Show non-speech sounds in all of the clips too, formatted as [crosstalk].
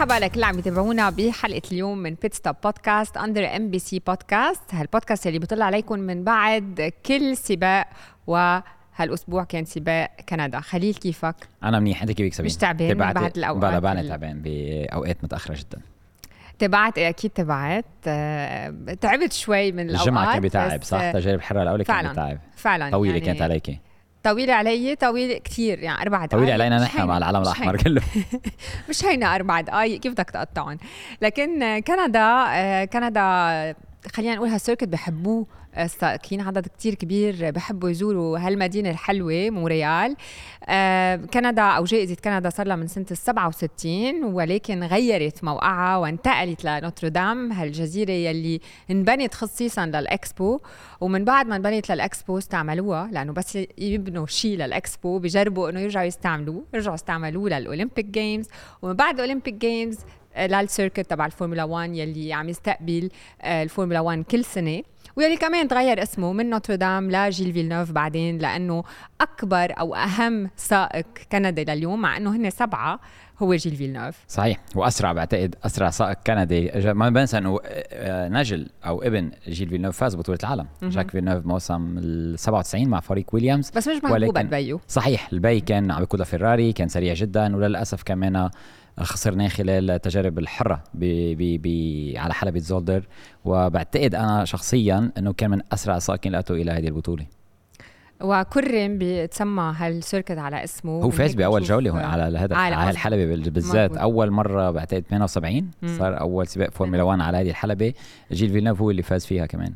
مرحبا لكل عم يتابعونا بحلقة اليوم من Pit Stop Podcast under MBC Podcast هالبودكاست اللي بيطلع عليكم من بعد كل سباق وهالأسبوع كان سباق كندا. خليل كيفك؟ أنا منيح. أنت كيفك سبين مش تعبان بعد الأوقات بلا بعد تعبان بأوقات متأخرة جدا. تعبت أكيد تعبت. آه، تعبت شوي من الاوقات الجمعة كان بيتعب بس، صح؟ تجارب الحره الاولى كان فعلاً. بيتعب. فعلا طويلة يعني كانت عليكي. طويلة علي طويلة كثير يعني أربع دقائق طويلة علينا نحن مع العالم هينة. كله. [laughs] مش هينا أربع دقائق كيف بدك تقطعهم؟ لكن كندا آه، كندا خلينا نقول هال circuit بحبوه السائقين عدد كتير كبير بحبوا يزوروا هالمدينة الحلوة مونريال آه، كندا أو جائزة كندا صار لها من سنة ال 67 ولكن غيرت موقعها وانتقلت لنوتردام هالجزيرة يلي انبنت خصيصا للإكسبو. ومن بعد ما انبنت للإكسبو استعملوها لأنه بس يبنوا شيء للإكسبو بجربوا إنه يرجعوا يستعملوه يرجعوا استعملوه لل Olympic Games. ومن بعد الأولمبيك Games لل circuit تبع الفورمولا 1 يلي عم يستقبل آه، الفورمولا 1 كل سنة. ويلي كمان تغير اسمه من نوتردام لجيل فيلنوف بعدين لأنه أكبر أو أهم سائق كندي لليوم مع إنه هن سبعة هو جيل فيلنوف. صحيح وأسرع بعتقد أسرع سائق كندي. ما بنسى إنه آه، نجل أو ابن جيل فيلنوف فاز بطولة العالم. جاك فيلنوف موسم ال 97 مع فريق ويليامز. بس مش محبوب ولكن- قد بيو صحيح البي كان عم يقودها فيراري كان سريع جدا وللأسف كمان خسرناه خلال التجارب الحرة ب ب ب على حلبة زولدر. وبعتقد أنا شخصيا إنه كان من أسرع السائقين اللي أتوا إلى هذه البطولة. وكرم بيتسمى هال circuit على اسمه؟ هو فاز بأول جولة هون على هذا على على هالحلبه بال- بالذات. أول مرة بعتقد 78 مم. صار أول سباق فورمولا 1 على هذه الحلبة. جيل فيلنوف هو اللي فاز فيها كمان.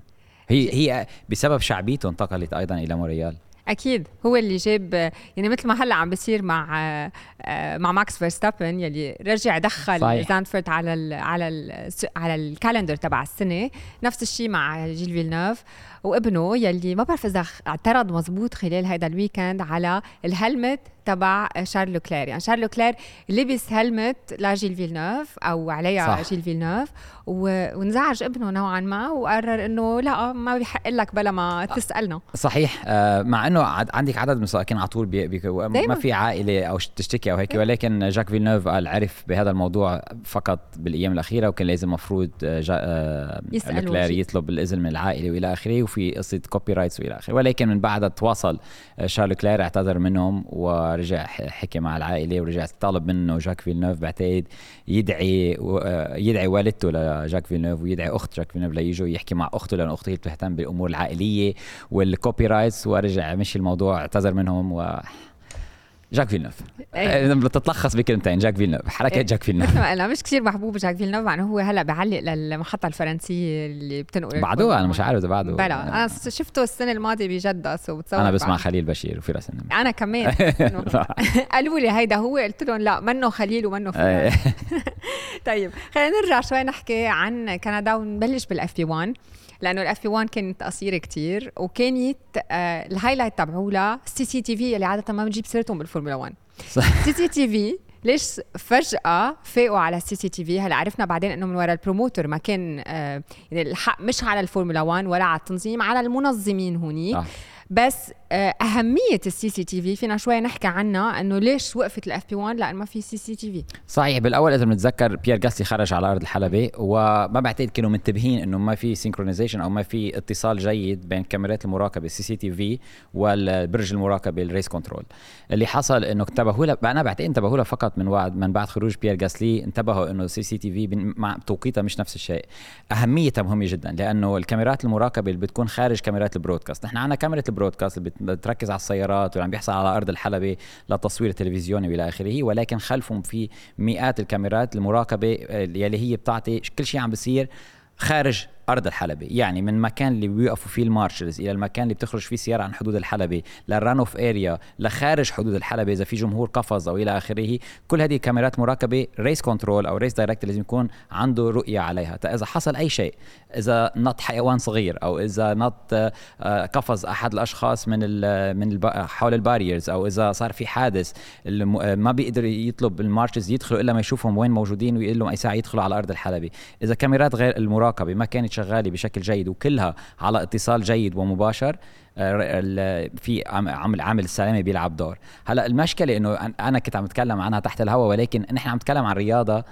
هي هي بسبب شعبيته انتقلت أيضا إلى مونريال أكيد. هو اللي جاب يعني مثل ما هلأ عم بيصير مع مع ماكس فيرستابن يلي رجع دخل صحيح. زاندفورت على ال على ال على ال calendar تبع السنة. نفس الشيء مع جيل فيلنوف. وابنه يلي ما بعرف إذا اعترض مزبوط خلال هذا ال weekend على ال helmet تبع شارل لوكلير يعني شارل لوكلير لبس helmet لجيل فيلنوف أو عليها صح. جيل فيلنوف و- وانزعج ابنه نوعا ما وقرر إنه لا ما بيحق لك بلا ما تسألنا صحيح آه، مع إنه عندك عدد من السائقين على طول بي بي ما. في عائلة أو تشتكي أو هيك ولكن جاك فيلنوف قال عرف بهذا الموضوع فقط بالأيام الأخيرة وكان لازم مفروض آه، جا آه، يسألوا لوكلير شيء. يطلب الإذن من العائلة وإلى آخره وفي قصة copyrights وإلى آخره. ولكن من بعدها تواصل آه، شارل لوكلير اعتذر منهم ورجع حكي مع العائلة ورجع طلب منه جاك فيلنوف بعتقد يدعي آه، يدعي والدته لجاك فيلنوف ويدعي أخت جاك فيلنوف ليجوا يحكي مع أخته لأن أخته بتهتم بالأمور العائلية وال copyrights ورجع مشي الموضوع اعتذر منهم و جاك فيلنوف إيه. إيه. بتتلخص بكلمتين جاك فيلنوف حركة إيه. جاك فيلنوف [laughs] قلنا مش كثير محبوب جاك فيلنوف مع إنه هو هلأ بعلق للمحطه الفرنسية اللي بتنقل بعده أنا مش عارف إذا بعده بلا أنا شفته السنة الماضية بجدة so بتصور أنا بسمع بعد. خليل بشير وفراس النمر أنا كمان [laughs] [laughs] قالوا لي هيدا هو قلت لهم لا منه خليل ومنه إيه. فلان طيب خلينا نرجع شوي نحكي عن كندا ونبلش بال FP 1 لأنه ال FP 1 كانت قصيرة كتير وكانت آه ال highlight تبعولها ال CCTV اللي عادة ما بنجيب سيرتهم بالفورمولا 1 صح. CCTV ليش فجأة فاقوا على ال CCTV هلا عرفنا بعدين إنه من وراء ال promoter ما كان آه يعني الحق مش على الفورمولا 1 ولا على التنظيم على المنظمين هونيك صح. بس آه، أهمية ال CCTV. فينا شوي نحكي عنها إنه ليش وقفت ال FP 1 لأن ما في CCTV. صحيح بالأول اذا بنتذكر بيير جاسلي خرج على أرض الحلبة وما بعتقد كانوا منتبهين إنه ما في synchronization أو ما في اتصال جيد بين كاميرات المراقبة ال CCTV والبرج المراقبة ال race control. اللي حصل إنه انتبهوا لها أنا بعتقد انتبهوا لها فقط من بعد من بعد خروج بيير جاسلي انتبهوا إنه ال CCTV مع توقيتها مش نفس الشيء. أهميتها مهمة جدا لأنه الكاميرات المراقبة اللي بتكون خارج كاميرات ال broadcast. نحن عندنا كاميرا ال broadcast اللي بتركز على السيارات واللي عم بيحصل على أرض الحلبة للتصوير التلفزيوني وإلى آخره ولكن خلفهم في مئات الكاميرات المراقبة آه، يلي هي بتعطي كل شيء عم بيصير خارج أرض الحلبة يعني من المكان اللي بيوقفوا فيه ال marshals إلى المكان اللي بتخرج فيه سيارة عن حدود الحلبة لل run-off area لخارج حدود الحلبة إذا في جمهور قفز أو إلى آخره كل هذه كاميرات مراقبة race control أو race direct لازم يكون عنده رؤية عليها إذا حصل أي شيء إذا نط حيوان صغير أو إذا نط آه، قفز أحد الأشخاص من ال من. حول ال barriers أو إذا صار في حادث. آه، ما بيقدر يطلب ال marshals يدخلوا إلا ما يشوفهم وين موجودين ويقول لهم أي ساعة يدخلوا على أرض الحلبة إذا كاميرات غير المراقبة ما كانت شغالة بشكل جيد وكلها على اتصال جيد ومباشر آه، في عامل عامل السلامه بيلعب دور. هلأ المشكلة إنه أنا كنت عم أتكلم عنها تحت الهواء ولكن نحن عم نتكلم عن رياضة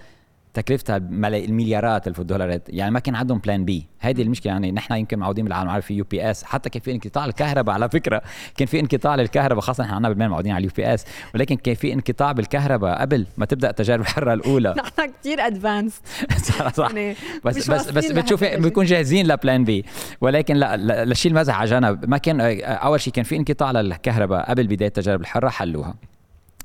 تكلفتها المليارات الف الدولارات يعني ما كان عندهم plan B هذه المشكلة يعني نحن يمكن معودين بالعالم عارف في UPS حتى كان في انقطاع الكهرباء على فكرة. كان في انقطاع للكهرباء خاصة نحن عندنا بلبنان معودين على ال UPS ولكن كان في انقطاع بالكهرباء قبل ما تبدأ تجارب الحرة الأولى. [laughs] نحن كثير advanced [laughs] صح صح. يعني بس بس بس بتشوفي بنكون جاهزين ل plan B ولكن لا للشيء المزح على جنب. ما كان أول شيء كان في انقطاع للكهرباء قبل بداية تجارب الحرة حلوها.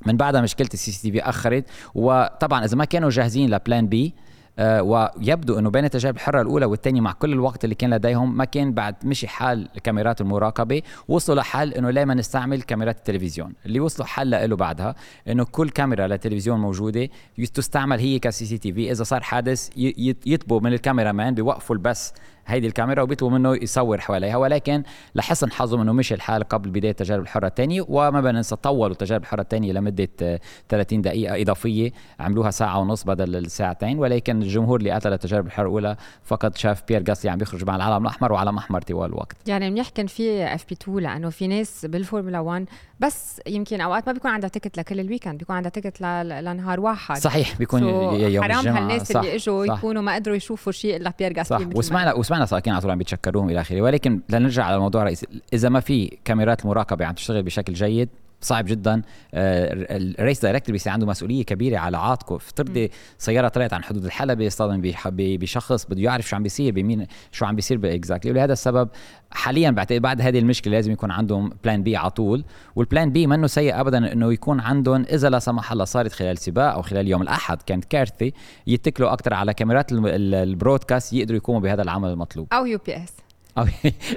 من بعدها مشكلة ال CCTV أخرت. وطبعا إذا ما كانوا جاهزين ل plan B آه ويبدو إنه بين التجارب الحرة الأولى والثانيه مع كل الوقت اللي كان لديهم ما كان بعد مشي حال كاميرات المراقبة. وصلوا لحل إنه لا ما نستعمل كاميرات التلفزيون. اللي وصلوا حل له بعدها إنه كل كاميرا للتلفزيون موجودة تستعمل هي ك CCTV. إذا صار حادث يطبوا من ال cameraman بيوقفوا البث هيدي الكاميرا وبيطلبوا منه يصور حواليها ولكن لحسن حظهم إنه مشي الحال قبل بداية تجارب الحرة الثانية وما بدنا ننسى طولوا تجارب الحرة الثانية لمدة 30 دقيقة إضافية عملوها ساعة ونص بدل الساعتين ولكن الجمهور اللي قتل تجارب الحرة الأولى فقط شاف بيير غاسلي عم بيخرج مع العلم الأحمر وعلم احمر طوال الوقت. يعني منيح كان في FP 2 لأنه في ناس بالفورمولا 1 بس يمكن أوقات ما بيكون عندها ticket لكل ال weekend بيكون عندها ticket لنهار واحد. صحيح بيكون يوم حرام الجمعة. هالناس صح اللي اجوا يكونوا ما قدروا يشوفوا شيء إلا بيير غاسلي صح وسمعنا وسمعنا ساكين على طول عم يتشكروهم إلى آخره. ولكن لنرجع على الموضوع الرئيسي إذا ما في كاميرات المراقبه عم تشتغل بشكل جيد صعب جدا. ال race director بيصير عنده مسؤولية كبيرة على عاتقه افترضي سيارة طلعت عن حدود الحلبة اصطدم بشخص بده يعرف شو عم بيصير بمين شو عم بيصير exactly ولهذا السبب حاليا بعتقد بعد هذه المشكلة لازم يكون عندهم plan B على طول. وال plan B منه سيء ابدا إنه يكون عندهم إذا لا سمح الله صارت خلال سباق أو خلال يوم الأحد. كانت كارثة يتكلوا أكثر على كاميرات ال broadcast يقدروا يقوموا بهذا العمل المطلوب. أو يو بي إس.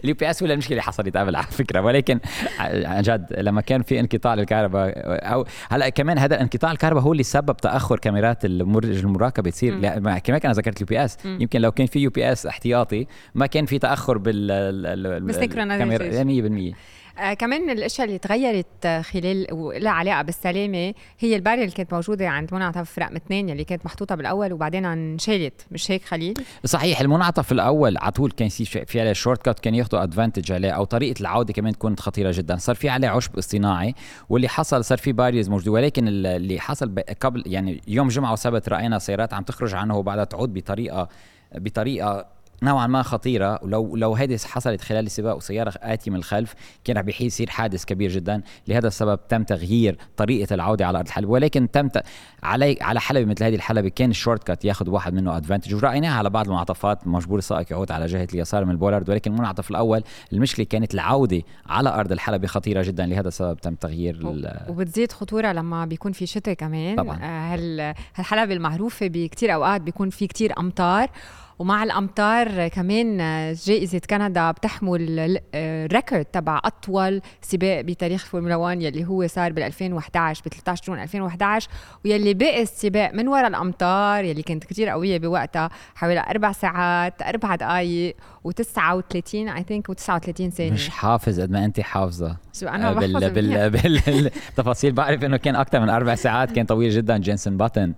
اليو بي اس ولا المشكلة اللي حصلت قبل على فكرة. ولكن عن جد لما كان في انقطاع للكهرباء أو هلأ كمان هذا انقطاع الكهرباء هو اللي سبب تأخر كاميرات المراقبة تصير كمان أنا ذكرت ال UPS. يمكن لو كان في UPS احتياطي ما كان في تأخر بال بال synchronization 100% آه كمان الاشياء اللي تغيرت خلال ولها علاقة بالسلامة هي ال barrier اللي كانت موجودة عند منعطف رقم اثنين اللي كانت محطوطة بالأول وبعدين انشالت مش هيك خليل؟ صحيح المنعطف الأول على طول كان في عليه shortcut كان ياخذوا advantage عليه أو طريقة العودة كمان تكون خطيرة جدا صار في عليه عشب اصطناعي واللي حصل صار في barriers موجودة ولكن اللي حصل قبل يعني يوم جمعة وسبت رأينا سيارات عم تخرج عنه وبعدها تعود بطريقه بطريقة نوعا ما خطيرة. ولو لو هذه حصلت خلال السباق وسيارة اتيه من الخلف كان رح يصير حادث كبير جدا. لهذا السبب تم تغيير طريقة العودة على أرض الحلبة. ولكن تم ت... علي على حلبة مثل هذه الحلبة كان ال shortcut ياخذ واحد منه advantage ورايناها على بعض المنعطفات مجبور السائق يعود على جهة اليسار من ال bollard. ولكن المنعطف الأول المشكلة كانت العودة على أرض الحلبة خطيرة جدا. لهذا السبب تم تغيير ال... وبتزيد خطورة لما بيكون في شتاء كمان. طبعا. آه، هال... هالحلبه المعروفة بكثير أوقات بيكون في كثير أمطار؟ ومع الامطار كمان جائزة كندا بتحمل ال record تبع أطول سباق بتاريخ الفورمولا 1 يلي هو صار بال 2011 ب 13 جون 2011 ويلي بقي السباق من وراء الامطار يلي كانت كثير قوية بوقتها حوالي أربع ساعات أربع دقائق و39 I think و39 ثانية مش حافظ قد ما انت حافظة. شو أنا بال بال بالتفاصيل بعرف إنه كان أكثر من أربع ساعات كان طويل جدا. جينسون باتن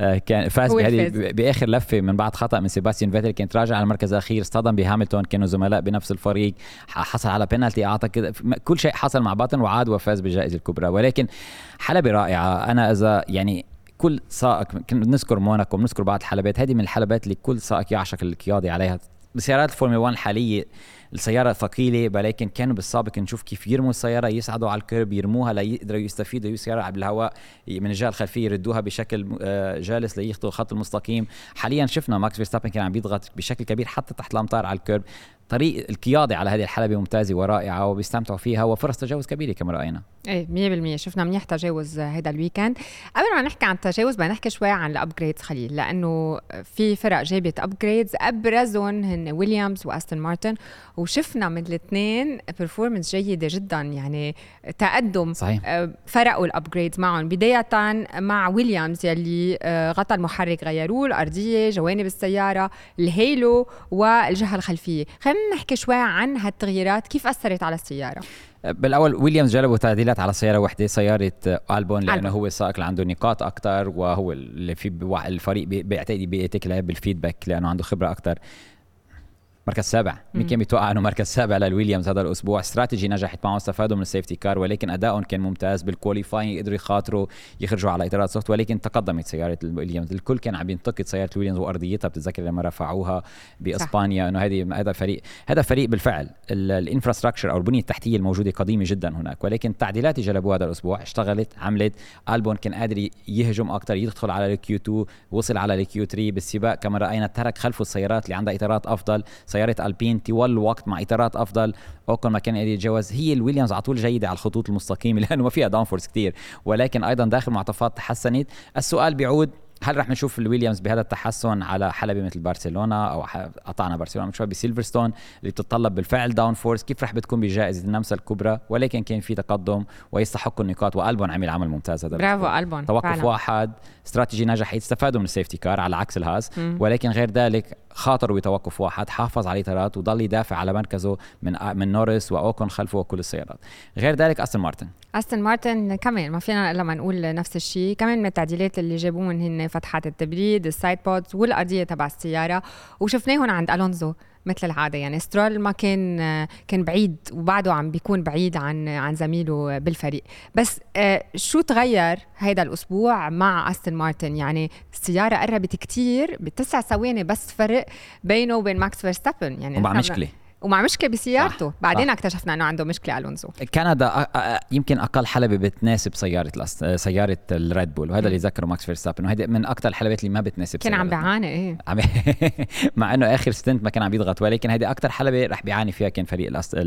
آه، كان فاز بهذه بآخر لفة من بعد خطأ من سيباستيان فيتل. كانت راجع على المركز الأخير اصطدم بهاملتون. كانوا زملاء بنفس الفريق. حصل على بينالتي اعتقد كل شيء حصل مع باتن وعاد وفاز بالجائزه الكبرى. ولكن حلبة رائعة. أنا إذا يعني كل سائق نذكر موناكو بنذكر بعض الحلبات. هذه من الحلبات اللي كل سائق يعشق القياده عليها. بسيارات الفورمولا 1 الحالية السيارة ثقيلة ولكن كانوا بالسابق نشوف كيف يرموا السيارة يصعدوا على ال kerb يرموها ليقدروا يستفيدوا السياره بالهواء من الجهة الخلفية يردوها بشكل آه، جالس ليخطوا الخط المستقيم. حاليا شفنا ماكس فيرستابن كان عم يضغط بشكل كبير حتى تحت الأمطار على ال kerb طريق القيادة على هذه الحلبة ممتازة ورائعة وبيستمتعوا فيها وفرص تجاوز كبيرة كما رأينا. إيه 100% شفنا منيح تجاوز هذا ال weekend. قبل ما نحكي عن التجاوز بدنا نحكي شوي عن ال upgrades خليل لأنه في فرق جابت upgrades أبرزهم هن ويليامز واستون مارتن وشفنا من الاثنين performance جيدة جدا يعني تقدم صحيح. آه، فرقوا ال upgrades معهم. بدايه مع ويليامز يلي آه، غطى المحرك غيروه الارضيه جوانب السيارة ال halo والجهة الخلفية. خلينا نحكي شوي عن هالتغييرات كيف أثرت على السيارة؟ بالأول ويليامز جلبوا تعديلات على سياره واحدة سيارة ألبون لأنه هو السائق اللي عنده نقاط أكثر وهو اللي في الفريق بيعتقد بيثق بال feedback لأنه عنده خبرة أكثر مركز سابع. مين كان بيتوقع انه مركز سابع للويليامز هذا الأسبوع. استراتيجي نجحت معه استفادوا من ال safety car ولكن ادائهم كان ممتاز بال qualifying قدروا يخاطروا يخرجوا على اطارات soft ولكن تقدمت سيارة الويليامز. الكل كان عم ينتقد سيارة الويليامز وأرضيتها بتتذكر لما رفعوها بإسبانيا إنه هذه هذا فريق هذا فريق بالفعل. ال infrastructure أو البنية التحتية الموجودة قديمة جدا هناك ولكن التعديلات اللي جلبوها هذا الأسبوع. اشتغلت عملت. ألبون كان قادر يهجم أكثر يدخل على ال Q 2 وصل على ال Q 3 بالسباق. كما رأينا ترك خلفه السيارات اللي عندها إطارات أفضل. سيارة ألبين طوال الوقت مع إطارات أفضل. اوكون ما كان يتجاوز هي الويليامز على طول جيدة على الخطوط المستقيمة [laughs] لأنه ما فيها downforce كثير ولكن أيضا داخل منعطفات تحسنت. السؤال بيعود هل رح نشوف الويليامز بهذا التحسن على حلبة مثل برشلونة أو قطعنا برشلونة شوي بسيلفرستون اللي بتتطلب بالفعل downforce كيف رح بتكون بجائزة النمسا الكبرى؟ ولكن كان في تقدم ويستحقوا النقاط وألبون عمل عمل ممتاز هذا برافو ألبون توقف فعلا. واحد. استراتيجي نجح يستفادوا من ال safety car على عكس الهاز. ولكن غير ذلك خاطروا بتوقف واحد حافظ على الاطارات وضل يدافع على مركزه من من نورس واوكون خلفه وكل السيارات. غير ذلك أستون مارتن. أستون مارتن كمان ما فينا إلا ما نقول نفس الشيء. كمان من التعديلات اللي جابوهم هن فتحات التبريد ال side pods والارضيه تبع السيارة وشفناهم عند ألونزو مثل العادة. يعني سترول ما كان كان بعيد وبعده عم بيكون بعيد عن عن زميله بالفريق. بس آه، شو تغير هيدا الأسبوع مع أستون مارتن؟ يعني السيارة قربت كتير بتسع ثواني بس فرق بينه وبين ماكس فيرستابن. يعني ومع مشكلة. ومع مشكلة بسيارته. صح. بعدين صح. اكتشفنا إنه عنده مشكلة الونزو كندا يمكن أقل حلبة بتناسب سيارة سيارة الريد بول وهذا اللي ذكره ماكس فيرستابن وهذا من أكثر الحلبات اللي ما بتناسب كان عم بيعاني إيه. [laughs] [laughs] مع إنه آخر stint ما كان عم يضغط ولكن هذه أكثر حلبة رح بيعاني فيها كان فريق الأستون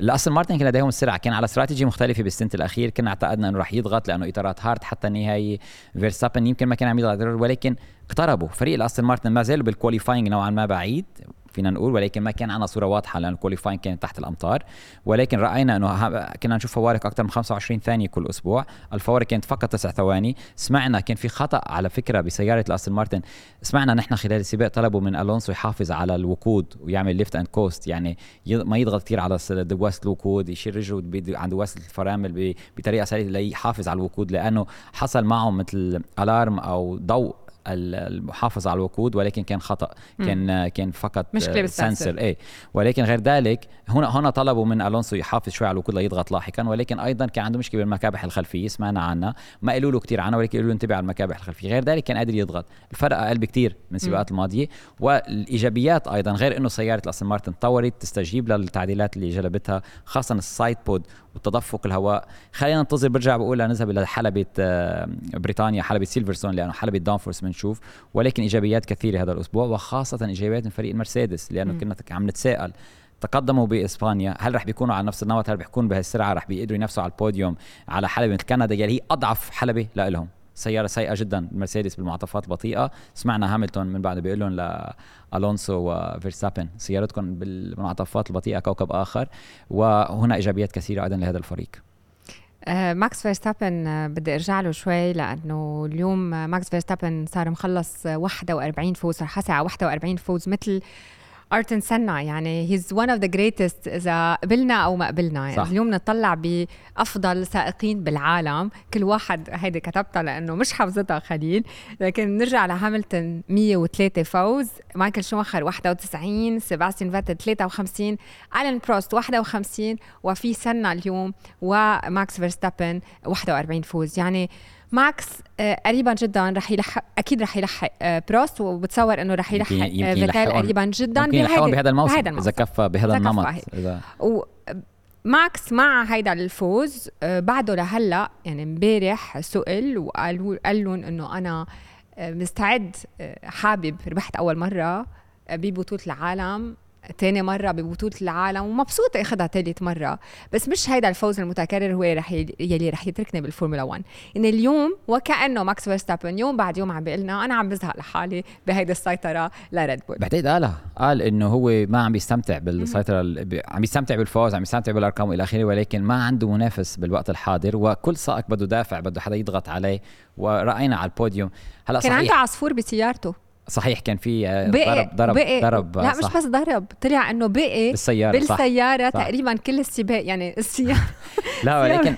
الأستون مارتن كان لديهم السرعه كان على استراتيجية مختلفة بال stint الأخير كنا اعتقدنا إنه رح يضغط لأنه إطارات hard حتى النهايه فيرستابن يمكن ما كان عم يضغط ولكن اقتربوا. فريق الأستون مارتن ما زالوا بال qualifying نوعا ما بعيد. فينا نقول ولكن ما كان عندنا صورة واضحة لأن ال qualifying كان تحت الأمطار. ولكن رأينا إنه كنا نشوف فوارق أكثر من 25 ثانية كل أسبوع. الفوارق كانت فقط تسع ثواني. سمعنا كان في خطأ على فكرة بسيارة الأستون مارتن. سمعنا نحن خلال السباق طلبوا من ألونسو يحافظ على الوقود ويعمل lift and coast يعني ما يضغط كثير على دواسه الوقود يشيل رجله عند دواسه الفرامل بطريقة سليمة ليحافظ على الوقود. لأنه حصل معه مثل alarm أو ضوء المحافظه على الوقود ولكن كان خطأ كان كان فقط مشكله بال sensor إيه. ولكن غير ذلك هنا هنا طلبوا من ألونسو يحافظ شوي على الوقود ليضغط لاحقا ولكن أيضا كان عنده مشكلة بالمكابح الخلفية سمعنا عنها. ما قالوا له كثير عنها ولكن قالوا له انتبه على المكابح الخلفية. غير ذلك كان قادر يضغط. الفرق أقل بكثير من السباقات الماضية. والإيجابيات أيضا غير إنه سيارة الاستون مارتن تطورت تستجيب للتعديلات اللي جلبتها خاصه ال sidepod وتدفق الهواء. خلينا ننتظر برجع بقول نذهب إلى حلبة آه، بريطانيا حلبة سيلفرستون لأنه حلبة downforce بنشوف ولكن إيجابيات كثيرة هذا الأسبوع وخاصة إيجابيات من فريق المرسيدس لأنه كنا عم نتساءل تقدموا بإسبانيا هل رح بيكونوا على نفس النمط هل بيكونوا بهالسرعة؟ رح بيقدروا ينافسوا على البوديوم على حلبة مثل كندا يلي هي أضعف حلبة لهم سيارة سيئة جدا المرسيدس بالمنعطفات البطيئة سمعنا هاملتون من بعد بيقول لهم لألونسو وفيرستابن سيارتكم بالمنعطفات البطيئة كوكب آخر. وهنا إيجابيات كثيرة أيضا لهذا الفريق. ماكس فيرستابن آه، بدي ارجع له شوي لأنه اليوم آه، ماكس فيرستابن صار مخلص 41 فوز رح على 41 فوز مثل أيرتون سينا يعني he's one of the greatest إذا قبلنا أو ما قبلنا. يعني صح. اليوم نطلع بأفضل سائقين بالعالم. كل واحد هيدي كتبتها لأنه مش حافظتها خليل. لكن نرجع لهاملتون 103 فوز. مايكل شوماخر 91 سيباستيان فيتل 53 ألان بروست 51 وفي سينا اليوم وماكس فيرستابن 41 فوز. يعني ماكس آه، قريبا جدا رح يلحق أكيد رح يلحق آه، بروست وبتصور إنه رح يلحق آه، فيتل قريبا جدا بهذا بهذا الموسم إذا كفى بهذا النمط اذا و ماكس مع هيدا الفوز بعده لهلأ يعني امبارح سئل وقال قال لهم إنه أنا مستعد حابب ربحت أول مرة ببطولة العالم. تاني مرة ببطولة العالم ومبسوط آخذها ثالث مرة. بس مش هيدا الفوز المتكرر هو رح يلي رح يتركني بالفورمولا 1 إن اليوم وكأنه ماكس فيرستابن يوم بعد يوم عم بيقلنا أنا عم بزهق لحالي بهيدي السيطرة لريد بول. بعتقد قالها. قال إنه هو ما عم بيستمتع بالسيطرة عم يستمتع بالفوز عم يستمتع بالأرقام وإلى آخره ولكن ما عنده منافس بالوقت الحاضر وكل سائق بده دافع بده حدا يضغط عليه ورأينا على البوديوم. هلأ كان صحيح. عنده عصفور بسيارته. صحيح كان في آه، ضرب ضرب بقي ضرب لا صح. مش بس ضرب طلع إنه بقي بالسيارة بالسيارة صح. تقريبا كل السباق يعني السيارة [laughs] لا [laughs] ولكن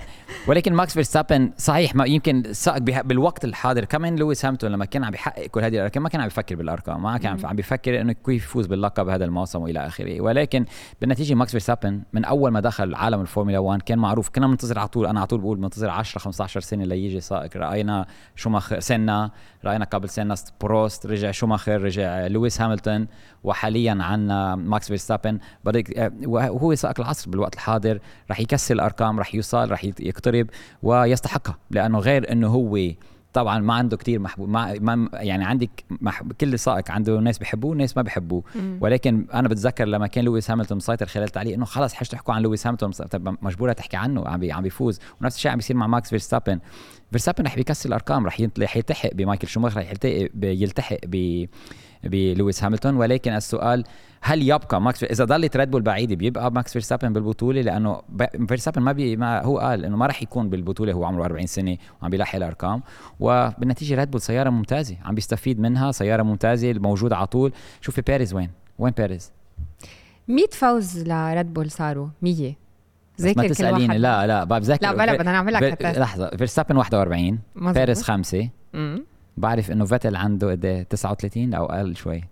ولكن ماكس فيرستابن صحيح ما يمكن سائق بالوقت الحاضر. كمان لويس هاملتون لما كان عم بيحقق كل هذه الأرقام ما كان عم بيفكر بالأرقام ما كان عم بيفكر إنه كيف يفوز باللقب هذا الموسم وإلى آخره. ولكن بالنتيجة ماكس فيرستابن من أول ما دخل عالم الفورمولا 1 كان معروف كنا بننتظر على طول أنا على طول بقول بننتظر 10 15 سنة ليجي سائق. رأينا شوماخر سينا رأينا قبل سينا بروست رجع شوماخر رجع لويس هاملتون وحاليا عندنا ماكس فيرستابن وهو سائق العصر بالوقت الحاضر. رح يكسر الأرقام رح يوصل رح يقترب ويستحقها لأنه غير إنه هو طبعا ما عنده كتير محبوب ما, ما يعني عندك محب كل سائق عنده ناس بحبوه وناس ما بحبوه ولكن أنا بتذكر لما كان لويس هاملتون مسيطر خلال التعليق إنه خلص حاج تحكوا عن لويس هاملتون طب مجبورة تحكي عنه عم بي عم بيفوز. ونفس الشيء عم بيصير مع ماكس فيرستابن. فيرستابن رح بيكسر الأرقام رح يلتحق بمايكل شوماخر رح يلتحق ب بلويس هاملتون. ولكن السؤال هل يبقى ماكس إذا ضلت ريد بول بعيده بيبقى ماكس فيرستابن بالبطولة؟ لأنه فيرستابن ما, بي ما هو قال إنه ما راح يكون بالبطولة هو عمره 40 سنة وعم بيلاحق الأرقام. وبالنتيجة ريد بول سيارة ممتازة عم بيستفيد منها سيارة ممتازة موجودة على طول. شوفي بيريز وين؟ وين بيريز 100 فوز لريد بول صاروا 100 ذاكر ما تسأليني. لا لا بذاكر لا بلا بدنا نعمل لك لحظة فيرستابن 41 بيريز خمسة. بعرف إنه فيتل عنده قد إيه؟ 39 أو أقل شوي.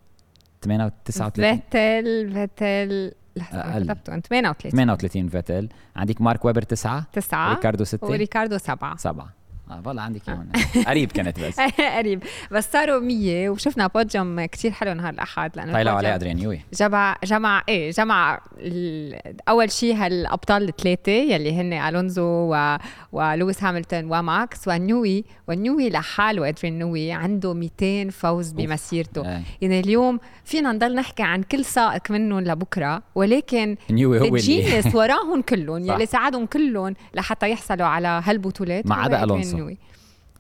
39 فيتل فيتل لحظة كتبته. 38 38 فيتل عندك مارك ويبر 9 9 ريكاردو 6 وريكاردو 7 7 آه والله عندك اياهم قريب كانت بس. [laughs] قريب. بس صاروا 100 وشفنا بوديوم كثير حلو نهار الاحد لأنه طلعوا عليه أدريان نيوي. جمع جمع إيه جمع أول شيء هالأبطال الثلاثة يلي هن ألونزو و... ولويس هاملتون وماكس ونيوي ونيوي لحاله أدريان نيوي عنده 200 فوز بمسيرته. آه. يعني اليوم فينا نضل نحكي عن كل سائق منهم لبكرة ولكن نيوي هو اللي. وراهم كلهم [laughs] يلي ساعدهم كلهم لحتى يحصلوا على هالبطولات. ما عدا الونسو الونسو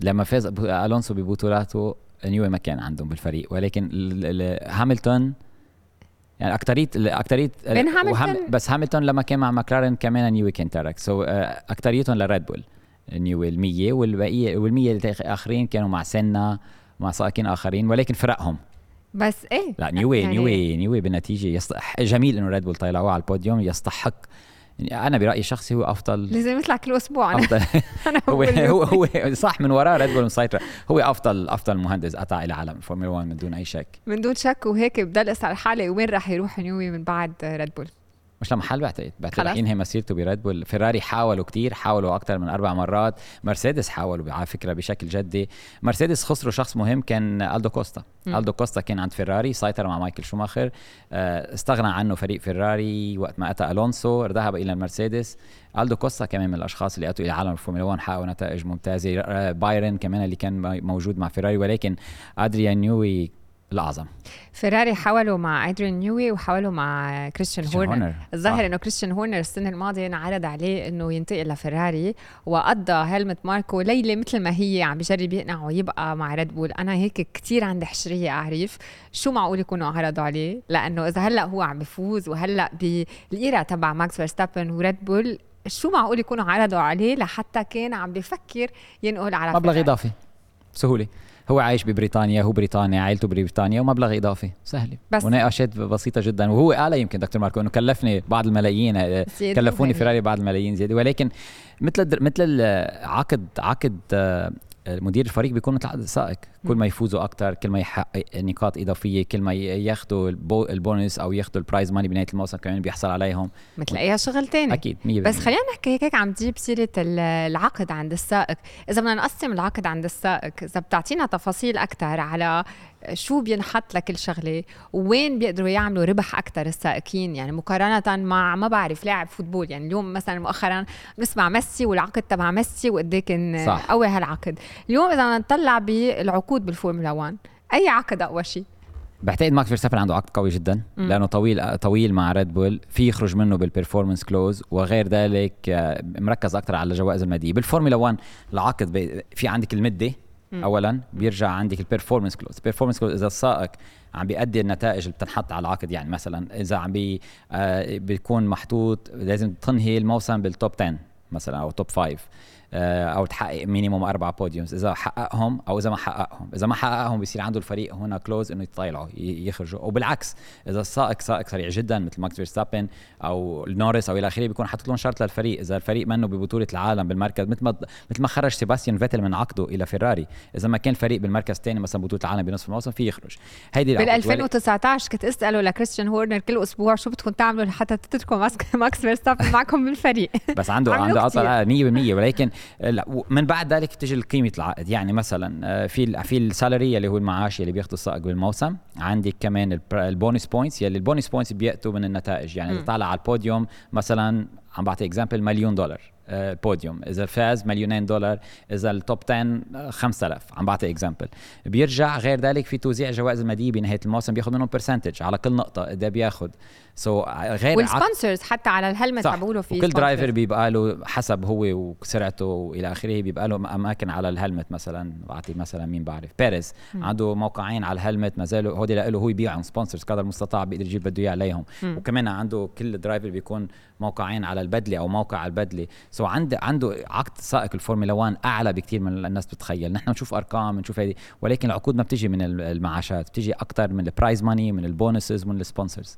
لما فاز ألونسو ببطولاته نيوي ما كان عندهم بالفريق. ولكن هاملتون يعني أكتريت بين هاملتون بس هاملتون لما كان مع ماكلارن كمان نيوي كان ترك. so, أكتريتهم لريد بول نيوي ال100 والبقيه وال100 الاخرين كانوا مع سنة مع سائقين آخرين ولكن فرقهم. بس إيه؟ لا نيوي يعني نيوي نيوي بالنتيجة جميل إنه ريد بول طلعوه على البوديوم يستحق يعني أنا برأيي الشخصي هو أفضل. لازم يطلع كل أسبوع. أفضل. [laughs] أنا هو هو هو صح من وراه ريد بول مسيطر هو أفضل أفضل مهندس اتى إلى عالم الفورمولا 1 من دون أي شك. من دون شك وهيك بضل اسال حالي وين راح يروح نيوي من بعد ريد بول مش لمحل بعتقد بعتقد ينهي مسيرته بريد بول فيراري حاولوا كتير حاولوا أكثر من أربع مرات. مرسيدس حاولوا على فكرة بشكل جدي. مرسيدس خسروا شخص مهم كان ألدو كوستا. م. ألدو كوستا كان عند فيراري سيطر مع مايكل شوماخر. آه، استغنى عنه فريق فيراري وقت ما أتى ألونسو. ذهب إلى المرسيدس ألدو كوستا كمان من الأشخاص اللي أتوا إلى عالم الفورمولا 1 حققوا نتائج ممتازة. آه، بايرن كمان اللي كان موجود مع فيراري ولكن ادريان نيوي الأعظم. فيراري حاولوا مع ادريان نيوي وحاولوا مع كريستيان هورنر. الظاهر إنه كريستيان هورنر السنة الماضية انعرض عليه إنه ينتقل لفيراري وقضى هيلمت ماركو ليلة متل ماهي عم بجرب يقنعه يبقى مع ريد بول أنا هيك كثير عندي حشرية أعرف شو معقول يكونوا عرضوا عليه لأنه إذا هلأ هو عم بفوز وهلأ بال era تبع ماكس فيرستابن وريد بول شو معقول يكونوا عرضوا عليه لحتى كان عم بفكر ينقل على مبلغ إضافي. بسهوله هو عايش ببريطانيا هو بريطانيا عائلته ببريطانيا ومبلغ إضافي سهله بس مناقشات بسيطة جدا. وهو قال يمكن دكتور ماركو إنه كلفني بعض الملايين كلفوني فيراري بعض الملايين زيادة. ولكن مثل مثل عقد عقد آه، مدير الفريق بيكون السائق كل ما يفوزوا أكثر كل ما يحقق نقاط إضافية كل ما ياخذوا ال bonus أو ياخذوا ال prize money بنهاية الموسم كمان بيحصل عليهم. مثل اي شغل تاني. أكيد 100% بس خلينا نحكي هيك, هيك عم تجيب سيرة العقد عند السائق. إذا بدنا نقسم العقد عند السائق إذا بتعطينا تفاصيل أكثر على شو بينحط لكل شغلة؟ وين بيقدروا يعملوا ربح أكثر السائقين؟ يعني مقارنة مع ما بعرف لاعب football يعني اليوم مثلا مؤخرا بنسمع ميسي والعقد تبع ميسي وقد كان قوي هالعقد. اليوم إذا نطلع بالعقود بالفورمولا 1 أي عقد أقوى شيء بعتقد ماكس فيرستابن عنده عقد قوي جدا م. لأنه طويل طويل مع ريد بول في يخرج منه بال performance clause وغير ذلك آه، مركز أكثر على الجوائز الماديه بالفورمولا 1 العقد في عندك المدة اولا بيرجع عندك ال performance clause ال performance clause إذا السائق عم بيأدي النتائج اللي بتنحط على العقد يعني مثلا إذا عم بي آه بيكون محطوط لازم تنهي الموسم بال top 10 مثلا أو top 5 أو تحقق minimum أربع podiums إذا حققهم أو إذا ما حققهم. إذا ما حققهم بصير عنده الفريق هنا clause إنه يطلعوا يخرجوا. وبالعكس إذا السائق سائق سريع جدا مثل ماكس فيرستابن أو نورس أو إلى آخره بيكون حاطط لهم شرط للفريق. إذا الفريق منه ببطولة العالم بالمركز مثل ما مثل ما خرج سيباستيان فيتل من عقده إلى فيراري. إذا ما كان فريق بالمركز الثاني مثلا بطولة العالم بنصف الموسم في يخرج. هيدي بال 2019 كنت أسأله لكريستيان هورنر كل أسبوع شو بدكم تعملوا لحتى تتركوا ماكس فيرستابن معكم بالفريق؟ بس عنده [laughs] عنده عطل 100% ولكن من بعد ذلك تجي قيمه العقد يعني مثلا آه، في في ال salary اللي هو المعاش اللي بياخذه السائق بالموسم عندك كمان ال bonus points يلي ال bonus points بيأتوا من النتائج. يعني إذا طالع على البوديوم مثلا عم بعطي example مليون دولار بوديوم إذا فاز مليونين دولار إذا ال top 10 5000 عم بعطي example بيرجع غير ذلك في توزيع جوائز الماديه بنهاية الموسم بياخذ منهم percentage على كل نقطة قد بياخذ so, غير وال sponsors حتى على ال helmet تبعوله في وكل driver بيبقى له حسب هو وسرعته وإلى آخره بيبقى له أماكن على ال helmet مثلا. بعطي مثلا مين بعرف بيريز عنده موقعين على ال helmet ما زالوا هودي له هو يبيعهم sponsors قدر المستطاع بيقدر يجيب بده إياه عليهم. م. وكمان عنده كل driver بيكون موقعين على البدلة أو موقع على البدلة. so عنده عنده عقد سائق الفورمولا 1 أعلى بكثير من الناس بتتخيل نحن نشوف أرقام نشوف هذه. ولكن العقود ما بتجي من المعاشات بتجي أكثر من ال prize money من ال bonuses من ال sponsors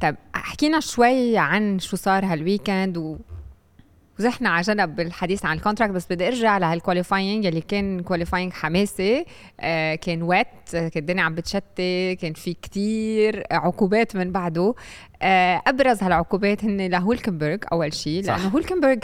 طيب حكينا شوي عن شو صار هال weekend و وزحنا على جنب بالحديث عن الكونتراكت بس بدي أرجع لهال qualifying اللي كان qualifying حماسي. آه كان wet كان الدنيا عم بتشتي كان في كتير عقوبات من بعده. آه أبرز هالعقوبات هن لهولكنبرغ أول شيء لأنه هولكنبرغ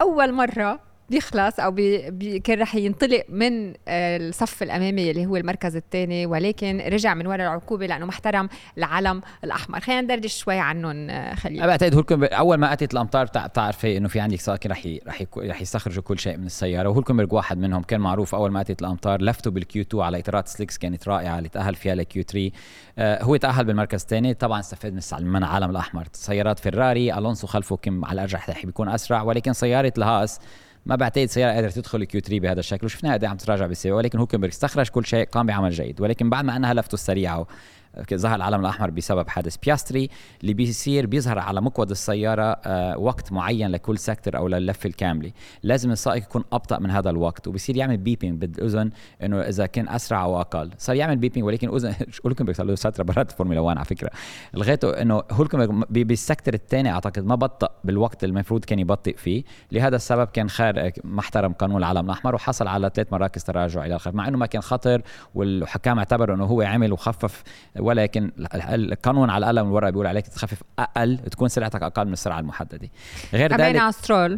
أول مرة بيخلص أو بي بي كان رح ينطلق من آه، الصف الأمامي اللي هو المركز الثاني ولكن رجع من وراء العقوبة لأنه ما احترم العلم الأحمر. خلينا ندردش شوي عنهم آه، خليل. أنا بعتقد هولكنبرغ أول ما اتت الأمطار بتعرفي إنه في عندك سائقين رح رح رح يستخرجوا كل شيء من السيارة وهولكنبرغ واحد منهم كان معروف أول ما اتت الأمطار لفتوا بال Q 2 على إطارات slicks كانت رائعة اللي تأهل فيها ل Q 3 آه هو تأهل بالمركز الثاني طبعا استفاد من العلم الأحمر. سيارات فيراري ألونسو خلفه كم على الأرجح بيكون أسرع ولكن سيارة الهاس ما بعتقد سيارة قادرة تدخل Q 3 بهذا الشكل وشفناها قد عم تراجع بالسياره ولكن هوكنبرغ استخرج كل شيء قام بعمل جيد ولكن بعد ما انهى لفته السريعه ظهر العلم الأحمر بسبب حادث بياستري. اللي بيصير بيظهر على مقود السيارة آه، وقت معين لكل sector أو للفه الكاملة. لازم السائق يكون أبطأ من هذا الوقت وبصير يعمل beeping بالأذن إنه إذا كان أسرع أو أقل. صار يعمل beeping ولكن أذن [laughs] هولكنبرغ صار له فتره برات الفورمولا 1 على فكرة. لغايته إنه هولكنبرغ بال sector الثاني أعتقد ما بطأ بالوقت المفروض كان يبطئ فيه. لهذا السبب كان خار ما احترم قانون العلم الأحمر وحصل على ثلاث مراكز تراجع إلى الخلف مع إنه ما كان خطر والحكام اعتبروا إنه هو عمل وخفف ولكن القانون على القلم الورقه بيقول عليك تخفف أقل تكون سرعتك أقل من السرعه المحدده غير ذلك على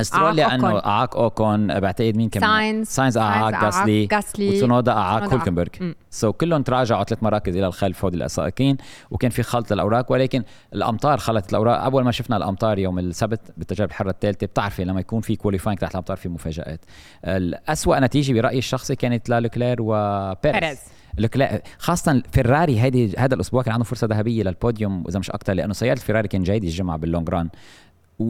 سترول لأنه اعاق اوكون بعتقد مين كمان؟ ساينز. ساينز اعاق غاسلي وتسونودا اعاق هولكنبرغ. so كلهم تراجعوا ثلاث مراكز إلى الخلف هودي السائقين وكان في خلط للأوراق ولكن الأمطار خلطت الأوراق. أول ما شفنا الأمطار يوم السبت بالتجارب الحرة الثالثة بتعرفي لما يكون في qualifying تحت الأمطار في مفاجآت. الاسوء نتيجة برأيي الشخصي كانت للوكلير وبيريز لك خاصة فيراري هيدي هذا الأسبوع كان عنده فرصة ذهبية للبوديوم إذا مش أكثر لأنه سيارة فيراري كان جيد الجمعة بال long run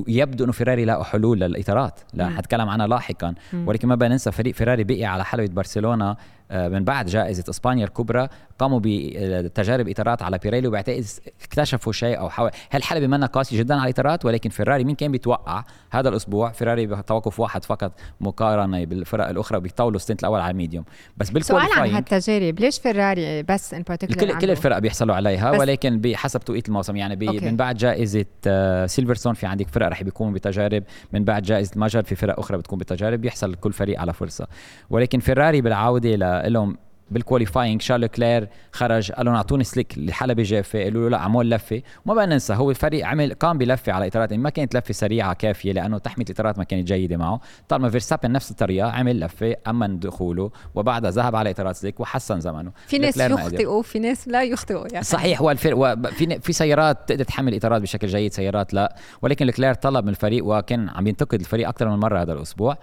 ويبدو إنه فيراري لاقوا حلول للاطارات لا حتكلم عنها لاحقا. ولكن ما بننسى فريق فيراري بقي على حلبة برشلونة آه، من بعد جائزة إسبانيا الكبرى قاموا بتجارب إطارات على بيريلي وبعتقد اكتشفوا شيء أو حاول هالحلبة منا قاسية جدا على الإطارات؟ ولكن فيراري مين كان بيتوقع هذا الأسبوع؟ فيراري بتوقف واحد فقط مقارنة بالفرق الأخرى بيطولوا ال stint الأول على ال medium بس بال qualifying سؤال عن هالتجارب. ليش فيراري بس ان كل كل الفرق بيحصلوا عليها ولكن بحسب توقيت الموسم يعني بي من بعد جائزة آه، سيلفرستون في عندك فرق رح بيكونوا بتجارب من بعد جائزة المجر في فرق أخرى بتكون بتجارب بيحصل كل فريق على فرصة. ولكن فيراري بالعودة لهم بال qualifying شارل كلير خرج قال لهم أعطوني slick الحلبة جافة قالوا له لا عمول لفة. وما بقى ننسى هو الفريق عمل قام بلفة على إطارات ما كانت لفة سريعة كافية لأنه تحميه الإطارات ما كانت جيدة معه. طالما فيرستابن نفس الطريقة عمل لفة أمن دخوله وبعدها ذهب على إطارات slick وحسن زمنه. في ناس يخطئوا في ناس لا يخطئوا يعني. صحيح هو الفرق في في سيارات تقدر تحمل إطارات بشكل جيد سيارات لا. ولكن لكلير طلب من الفريق وكان عم ينتقد الفريق أكثر من مرة هذا الأسبوع.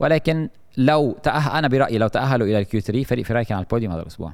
ولكن لو تأهل أنا برأيي لو تأهلوا إلى ال Q3 فريق فيراري كان على البوديوم هذا الأسبوع.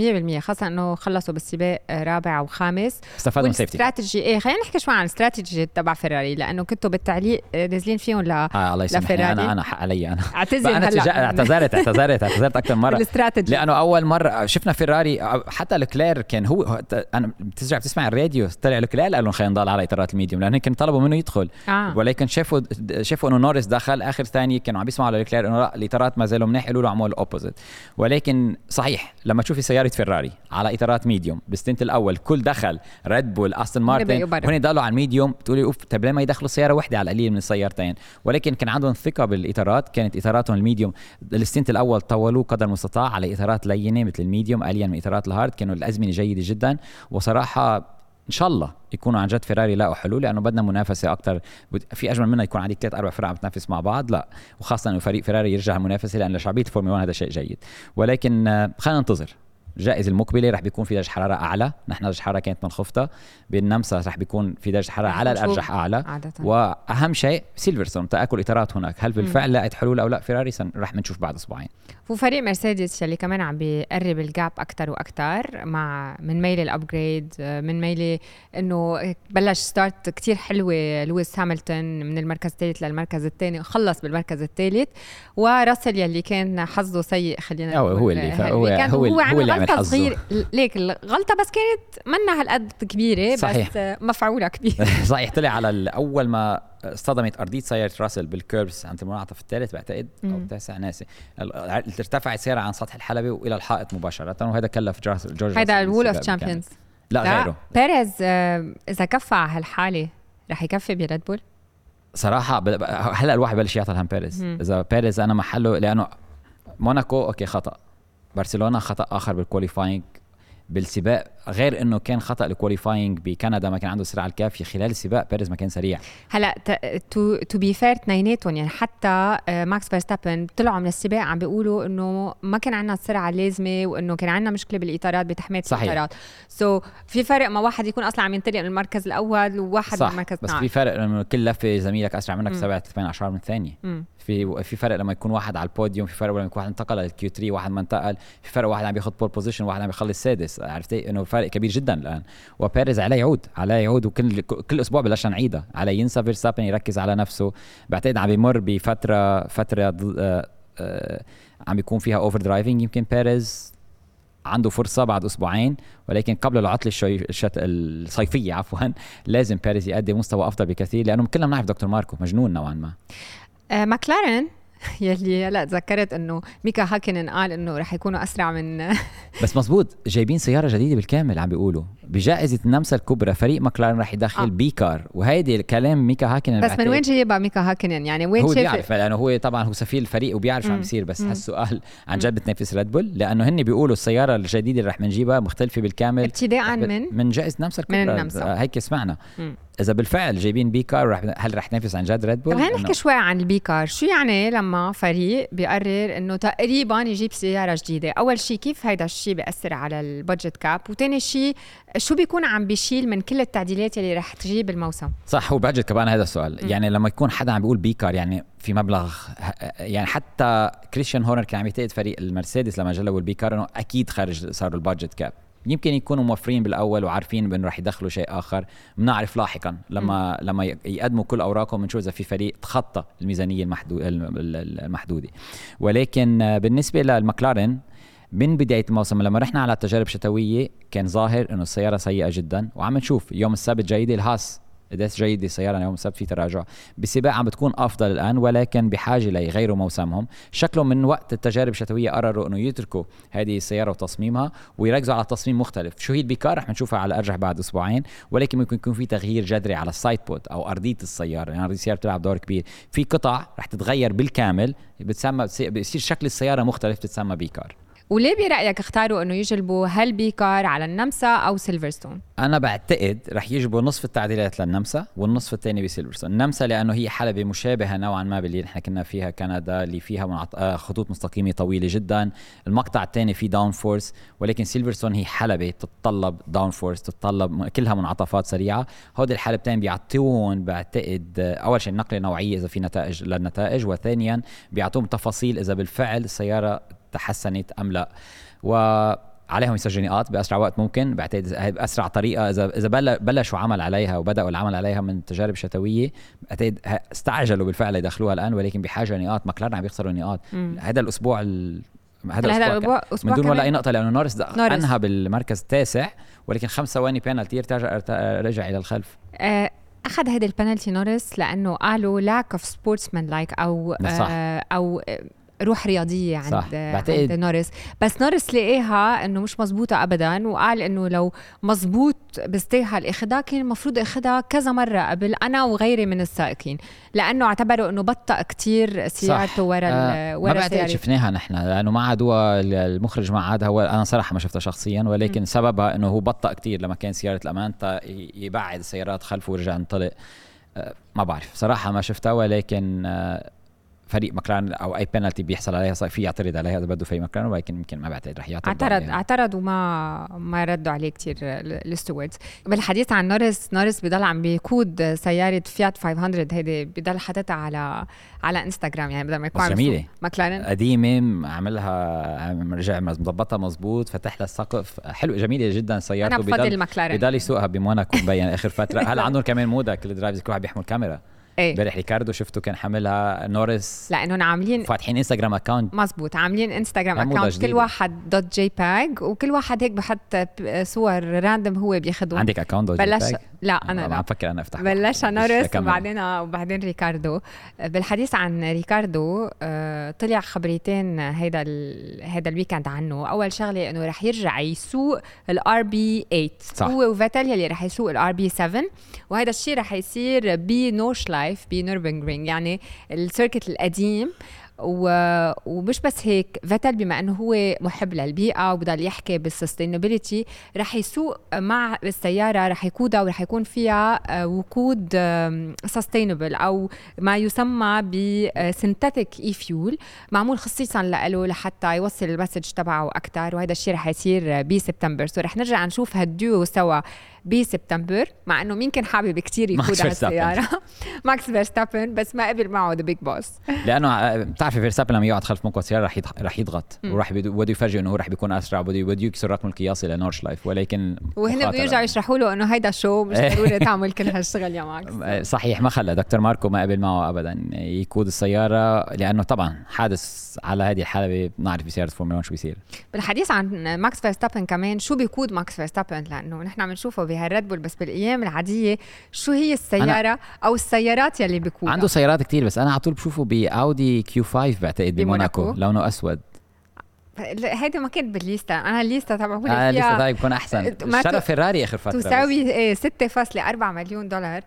100% خاصة إنه خلصوا بالسباق آه، رابع وخامس. استفادوا من safety strategy إيه خلينا نحكي شوي عن الاستراتيجي تبع فيراري لأنه كنتوا بالتعليق آه، نازلين فيهم ل آه الله يسامحني. أنا أنا حق علي أنا. اعتذر أنا. اعتذرت اعتذرت اعتذرت أكثر مرة. الاستراتيجي. لأنه أول مرة شفنا فيراري حتى لكلير كان هو أنا بترجع بتسمع الراديو طلع لكلير قال لهم خلينا نضل على إطارات ال medium لأنه كانوا طلبوا منه يدخل. آه. ولكن شافوا شافوا إنه نورس دخل آخر ثانية كانوا عم بيسمعوا لكلير إنه الاطارات ما زالوا منيح له اعملوا ال opposite ولكن صحيح لما تشوفي سيارة فيراري على إطارات medium بال stint الأول كل دخل ريد بول استون مارتن هون ضلوا على ال medium؟ بتقولي أوف طيب ليه ما يدخلوا سياره واحدة على القليل من السيارتين؟ ولكن كان عندهم ثقة بالإطارات كانت إطاراتهم ال medium ال stint الأول طولوه قدر المستطاع على إطارات لينة مثل ال medium الين من إطارات ال hard كانوا الأزمنة جيدة جدا. وصراحة إن شاء الله يكونوا عن جد فيراري لاقوا حلول لأنه بدنا منافسة أكثر في أجمل منها يكون عندك ثلاث أربع فرق عم تنافس مع بعض لا. وخاصة إنه فريق فيراري يرجع المنافسه لأن لشعبيه الفورمولا 1 هذا شيء جيد. ولكن آه، خلينا ننتظر. الجائزة المقبلة رح بيكون في درجة حرارة أعلى، نحن درجة حرارة كانت منخفضة، بالنمسا رح بيكون في درجة حرارة على الأرجح أعلى. عادة. وأهم شيء سيلفرستون تآكل إطارات هناك، هل بالفعل لقت حلول أو لا؟ فيراري رح نشوف بعد أسبوعين. وفريق مرسيدس يلي كمان عم بيقرب ال gap أكثر وأكثر مع من ميلي ال upgrade من ميلي إنه بلش start كتير حلوة لويس هاملتون من المركز الثالث للمركز الثاني خلص بالمركز الثالث وراسل يلي كان حظه سيء خلينا نقول هو اللي هو كان هو, هو, هو اللي غلطه صغيره ليك الغلطه بس كانت منها هالقد كبيرة صحيح. بس مفعولة كبيرة. [laughs] صحيح طلع على أول ما اصطدمت أرضية سيارة راسل بال kerbs عند المنعطف الثالث بعتقد أو التاسع ناسي. ارتفعت سيارة عن سطح الحلبة وإلى الحائط مباشرة وهذا كلف جورج هذا ال wall of champions لا, لا غيره. بيريز آه، إذا كفى على هالحالة رح يكفي بريد بول صراحة هلأ الواحد بلش يعطي الهم بيريز. إذا بيريز أنا محله لأنه موناكو أوكي خطأ. برشلونة خطأ آخر بال qualifying بالسباق. غير إنه كان خطأ ال qualifying بكندا ما كان عنده السرعه الكافيه خلال السباق بيريز ما كان سريع. هلا to to be fair اثنيناتهم يعني حتى آه، ماكس فيرستابن طلعوا من السباق عم بيقولوا إنه ما كان عندنا السرعه اللازمه وإنه كان عندنا مشكلة بالإطارات بتحمية صحيح. الإطارات. so, في فرق ما واحد يكون أصلا عم ينطلق من المركز الأول وواحد صح. من المركز بس في فرق لأنه كل لفة زميلك أسرع منك سبع ثمان أعشار من الثانية. في في فرق لما يكون واحد على البوديوم في فرق لما يكون واحد انتقل لل Q3 واحد ما انتقل في فرق واحد عم بياخذ pole position واحد عم بيخلص سادس. عرفتي؟ إنه فرق كبير جدا الآن. وبيريز عليه يعود عليه يعود وكل كل أسبوع بلشنا نعيدها على ينسى فيرستابن يركز على نفسه. بعتقد عم بيمر بفترة فترة آه آه عم بيكون فيها over driving يمكن بيريز عنده فرصة بعد أسبوعين ولكن قبل العطلة الشي... الشت... الصيفية عفوا لازم بيريز يقدم مستوى أفضل بكثير لأنه كلنا بنعرف دكتور ماركو مجنون نوعا ما. آه ماكلارن [laughs] يلي هلا تذكرت إنه ميكا هاكنن قال إنه رح يكونوا أسرع من [laughs] بس مزبوط جايبين سيارة جديدة بالكامل عم بيقولوا. بجائزة النمسا الكبرى فريق ماكلارن رح يدخل آه. B car. وهيدي الكلام ميكا هاكنن بس من وين جايبها ميكا هاكنن يعني وين هو بيعرف لأنه هو طبعا هو سفير الفريق وبيعرف شو عم بيصير. بس هالسؤال عن جد بتنافس ريد بول؟ لأنه هن بيقولوا السيارة الجديدة اللي رح نجيبها مختلفة بالكامل. ابتداء من؟ من جائزة نمسا الكبرى. من النمسا. هيك سمعنا. مم. إذا بالفعل جايبين B car رح هل رح تنافس عن جد ريد بول؟ طب خلينا نحكي شوي عن ال B car، شو يعني لما فريق بيقرر إنه تقريبا يجيب سيارة جديدة، أول شيء كيف هيدا الشيء بيأثر على ال budget cap، وثاني شيء شو بيكون عم بيشيل من كل التعديلات اللي رح تجيب الموسم؟ صح هو budget كمان هذا السؤال، م. يعني لما يكون حدا عم بيقول B car يعني في مبلغ يعني حتى كريستيان هورنر كان عم يعتقد فريق المرسيدس لما جلبوا ال B car إنه أكيد خارج صار ال budget cap يمكن يكونوا موفرين بالأول وعارفين بأنه رح يدخلوا شيء آخر. بنعرف لاحقا لما م. لما يقدموا كل أوراقهم بنشوف إذا في فريق تخطى الميزانية المحدودة. ولكن بالنسبة للمكلارن من بداية الموسم لما رحنا على التجارب الشتوية كان ظاهر إنه السيارة سيئة جدا. وعم نشوف يوم السبت جيده الهاس قديش جيده السياره يوم السبت في تراجع. بسباق عم بتكون أفضل الآن ولكن بحاجة ليغيروا موسمهم. شكلهم من وقت التجارب الشتوية قرروا إنه يتركوا هذه السيارة وتصميمها ويركزوا على تصميم مختلف. شو هي ال B car؟ رح نشوفها على الأرجح بعد أسبوعين ولكن ممكن يكون في تغيير جذري على ال side pod أو أرضية السيارة يعني ارضيه السيارة بتلعب دور كبير. في قطع رح تتغير بالكامل بتسمى بيصير شكل السيارة مختلف بتسمى B car. وليه برأيك اختاروا إنه يجلبوا هال B car على النمسا أو سيلفرستون؟ أنا بعتقد رح يجيبوا نصف التعديلات للنمسا والنصف الثاني بسيلفرستون. النمسا لأنه هي حلبة مشابهة نوعا ما باللي نحن كنا فيها كندا اللي فيها. آه، خطوط مستقيمة طويلة جدا. المقطع الثاني فيه downforce ولكن سيلفرستون هي حلبة تتطلب downforce تتطلب كلها منعطفات سريعة. هودي الحلبتين بيعطون بعتقد آه، أول شيء نقلة نوعية إذا في نتائج للنتائج وثانيا بيعطوهم تفاصيل إذا بالفعل السيارة تحسنت أم لا. و عليهم يسجلوا نقاط بأسرع وقت ممكن. بعتقد بأسرع طريقة. اذا إذا بلشوا عمل عليها وبدأوا العمل عليها من تجارب شتوية بعتقد استعجلوا بالفعل يدخلوها الآن. ولكن بحاجة لنقاط ماكلارن عم يخسروا نقاط هذا الأسبوع ال... هذا الأسبوع, من دون ولا أي نقطة لأنه نورس, نورس. انهى بالمركز التاسع. ولكن خمس ثواني بينالتي رجع رجع إلى الخلف. آه أخذ هيدي البنالتي نورس لأنه قالوا lack of sportsmanlike أو صح. آه أو روح رياضية عند صح. عند نورس بس نورس لقيها إنه مش مزبوطة ابدا وقال إنه لو مزبوط بيستاهل اخذها كان المفروض اخذها كذا مرة قبل أنا وغيري من السائقين لأنه اعتبروا إنه بطأ كتير سيارته ورا آه ورا ما بعتقد شفناها نحن لأنه ما عاد هو المخرج ما عاد هو أنا صراحة ما شفتها شخصيا ولكن م. سببها إنه هو بطأ كتير لما كان سيارة الأمان يبعد السيارات خلفه ورجع ينطلق آه ما بعرف صراحة ما شفتها ولكن آه فريق مكلارن أو أي بينالتي بيحصل عليها صار في يعترض عليها إذا بده فريق مكلارن ولكن يمكن ما بعتقد رح يعترض اعترض عليها. اعترض وما ما ردوا عليه كثير ال stewards بالحديث عن نورس نورس بضل عم بيقود سيارة فيات 500 هيدي بضل حاططها على على إنستغرام يعني بدل ما يكون جميلة. مكلارن قديمة عملها رجع مظبطها مظبوط فتح لها السقف. حلو جميلة جدا سيارته. أنا بفضل بضل يسوقها بموناكو مبين آخر فترة. هلا عندهم كمان موضة كل drivers كل واحد بيحمل كاميرا امبارح ريكاردو شفته كان حاملها نورس لانهم عاملين فاتحين انستغرام account مزبوط. عاملين انستغرام account كل واحد dot jpeg وكل واحد هيك بحط صور random هو بياخذهم عندك account dot بلش jpeg؟ لا أنا لا. عم فكر أنا أفتح. بلشها نورس وبعدين وبعدين ريكاردو. بالحديث عن ريكاردو آه، طلع خبريتين هيدا هيدا ال weekend عنه. أول شغلة إنه رح يرجع يسوق ال RB 8 صح. هو وفيتل يلي رح يسوق ال RB 7 وهذا الشيء رح يصير بنوردشلايفه بنوربرغرينغ يعني ال circuit القديم و... ومش بس هيك. فيتل بما إنه هو محب للبيئة وبضل يحكي بال sustainability رح يسوق مع السيارة رح يقودها ورح يكون فيها آه، وقود sustainable أو ما يسمى ب synthetic e-fuel معمول خصيصا له لحتى يوصل ال message تبعه أكثر وهذا الشيء رح يصير بسبتمبر. so رح نرجع نشوف هالديو سوا. بسبتمبر مع إنه مين كان حابب كثير يقود هالسياره ماكس فيرستابن بس ما قبل معه the big boss. [laughs] لأنه آه، بتعرفي فيرستابن لما يقعد خلف مقود السيارة رح رح يضغط. وراح بده يفرجي إنه هو رح بيكون أسرع بده بده يكسر الرقم القياسي لنوردشلايفه. ولكن وهن بده يرجعوا يشرحوا له إنه هيدا شو مش [laughs] ضروري تعمل كل هالشغل يا ماكس. [laughs] آه، صحيح ما خلى دكتور ماركو ما قبل معه ابدا يقود السيارة لأنه طبعا حادث على هذه الحالة بنعرف بسيارة فورمولا 1 شو بيصير. بالحديث عن ماكس فيرستابن كمان شو بيقود ماكس فيرستابن؟ لأنه نحن بنشوفه بهالريد بول بس بالأيام العادية شو هي السيارة أو السيارات يلي بيكون؟ عنده سيارات كتير بس أنا على طول بشوفه بأودي كيو 5 بعتقد بموناكو. لونه أسود. هيدي ما كانت بالليستة أنا الليستة تبعولي آه الليستة تبعي بيكون أحسن. اشترى فيراري آخر فترة تساوي إيه 6.4 مليون دولار.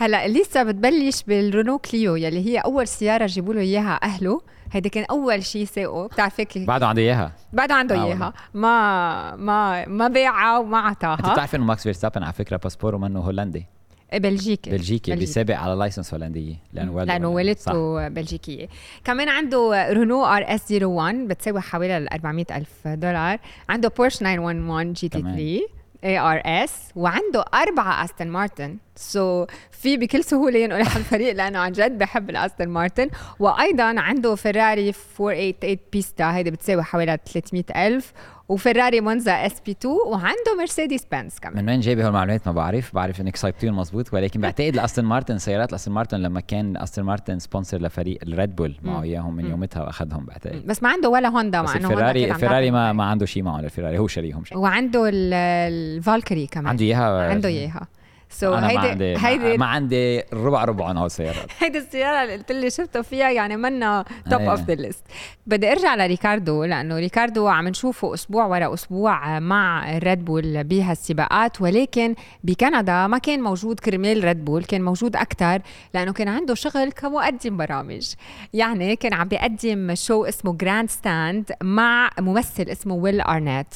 هلا الليستة بتبلش بالرونو كليو يلي هي أول سيارة جيبوا له إياها أهله. هيدا كان أول شيء ساقه. بتعرفي بعده عنده إياها. بعده عنده آه إياها. ما ما ما باعها وما اعطاها أنت بتعرفي إنه ماكس فيرستابن على فكرة باسبوره منه هولندي؟ بلجيكي. بلجيكي بيسابق على license هولندية لأنه والده لأنه والدته بلجيكية. كمان عنده رونو RS 01 بتساوي حوالي 400 ألف دولار. عنده بورش 911 GT 3 اي RS وعنده أربعة أستون مارتن. so, so, في بكل سهولة ينقل على الفريق لأنه عن جد بحب الأستون مارتن. وأيضا عنده فيراري 488 Pista هيدي بتساوي حوالي 300 ألف. وفراري مونزا SP 2 وعنده مرسيدس بنز كمان. من وين جايبه هالمعلومات؟ ما بعرف. بعرف إنك صايبتيهم مزبوط ولكن بعتقد الأستون مارتن سيارات الأستون مارتن لما كان استون مارتن sponsor لفريق الريد بول معه إياهم من يومتها واخذهم بعتقد. بس ما عنده ولا هوندا مع إنه فيراري فيراري ما, ما عنده شيء معه الفيراري هو شاريهم وعنده ال Valkyrie كمان. عنده إياها عنده إياها. so أنا ما هيدي عندي هيدي ما عندي ربع ربع عن هول السيارات هيدي السيارة اللي قلت لي شفته فيها يعني منا top of the list بدي أرجع لريكاردو لأنه ريكاردو عم نشوفه أسبوع ورا أسبوع مع ريد بول بهالسباقات. ولكن بكندا ما كان موجود كرمال ريد بول كان موجود أكثر لأنه كان عنده شغل كمقدم برامج. يعني كان عم بيقدم شو اسمه Grandstand مع ممثل اسمه ويل ارنيت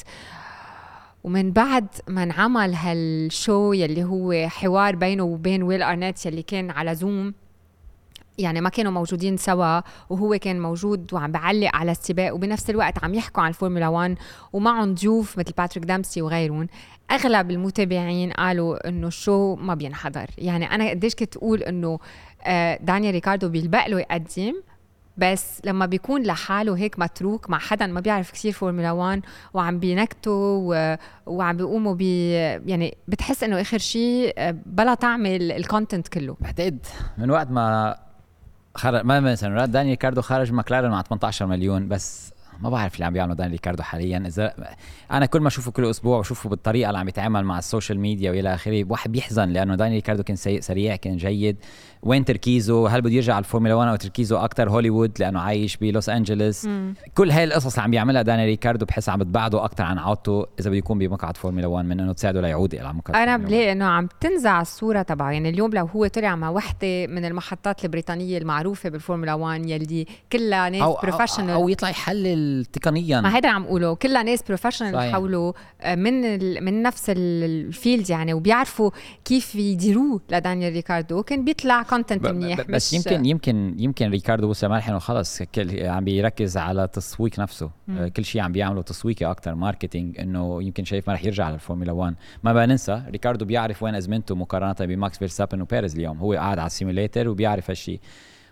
ومن بعد ما انعمل هال show يلي هو حوار بينه وبين ويل أرنيت يلي كان على زوم يعني ما كانوا موجودين سوا وهو كان موجود وعم بعلق على السباق وبنفس الوقت عم يحكوا عن الفورمولا 1 ومعهم ضيوف مثل باتريك ديمبسي وغيرهم. أغلب المتابعين قالوا إنه ال show ما بينحضر. يعني أنا قديش كنت أقول إنه آه، دانيال ريكاردو بيلبق له يقدم بس لما بيكون لحاله هيك متروك مع حدا ما بيعرف كثير فورمولا 1 وعم بينكتوا. وعم بيقوموا بي يعني بتحس إنه آخر شيء آه، بلا تعمل ال content كله بعتقد من وقت ما خرج ما مثلا داني ريكاردو خرج ماكلارن مع 18 مليون بس ما بعرف اللي عم بيعمله داني ريكاردو حاليا إذا أنا كل ما أشوفه كل أسبوع بشوفه بالطريقة اللي عم يتعامل مع ال social media وإلى آخره واحد بيحزن لأنه داني ريكاردو كان سيء سريع كان جيد وين تركيزه؟ هل بده يرجع على الفورمولا 1 أو تركيزه أكثر هوليوود لأنه عايش بلوس أنجلوس؟ كل هاي القصص اللي عم بيعملها داني ريكاردو بحس عم بتبعده أكثر عن عودته إذا بده يكون بمقعد فورمولا 1 من إنه تساعده ليعود إلى مقعد أنا فورمولا 1. بلاقي إنه عم تنزع الصورة تبعه. يعني اليوم لو هو طلع مع وحدة من المحطات البريطانية المعروفة بالفورمولا 1 يلي كلها ناس أو أو, professional أو يطلع يحلل تقنيا. ما هيدا عم اقوله كلها ناس professional. حوله آه، من. من نفس ال- ال field يعني وبيعرفوا كيف يديروه لدانيال ريكاردو. كان بيطلع content منيح بس مش يمكن يمكن يمكن ريكاردو مرحله إنه خلص عم بيركز على تسويق نفسه. مم. كل شيء عم بيعمله تسويقي أكثر marketing إنه يمكن شايف ما رح يرجع للفورمولا 1 ما بقى ننسى ريكاردو بيعرف وين أزمنته مقارنة بماكس فيرستابن وبيريز اليوم. هو قاعد على ال simulator وبيعرف هالشيء